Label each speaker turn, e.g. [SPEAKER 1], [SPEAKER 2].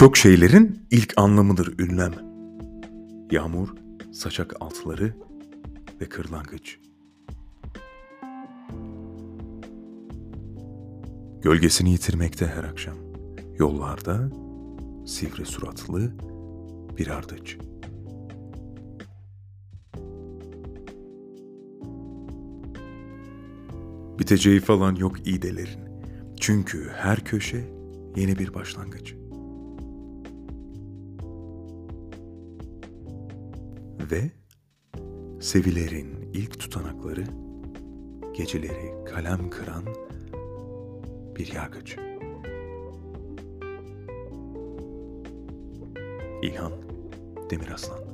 [SPEAKER 1] Çok şeylerin ilk anlamıdır ünlem. Yağmur, saçak altları ve kırlangıç. Gölgesini yitirmekte her akşam. Yollarda sivri suratlı bir ardıç. Biteceği falan yok iğdelerin. Çünkü her köşe yeni bir başlangıç. ve sevilerin ilk tutanakları geceleri kalem kıran bir yargıç. İlhan Demiraslan.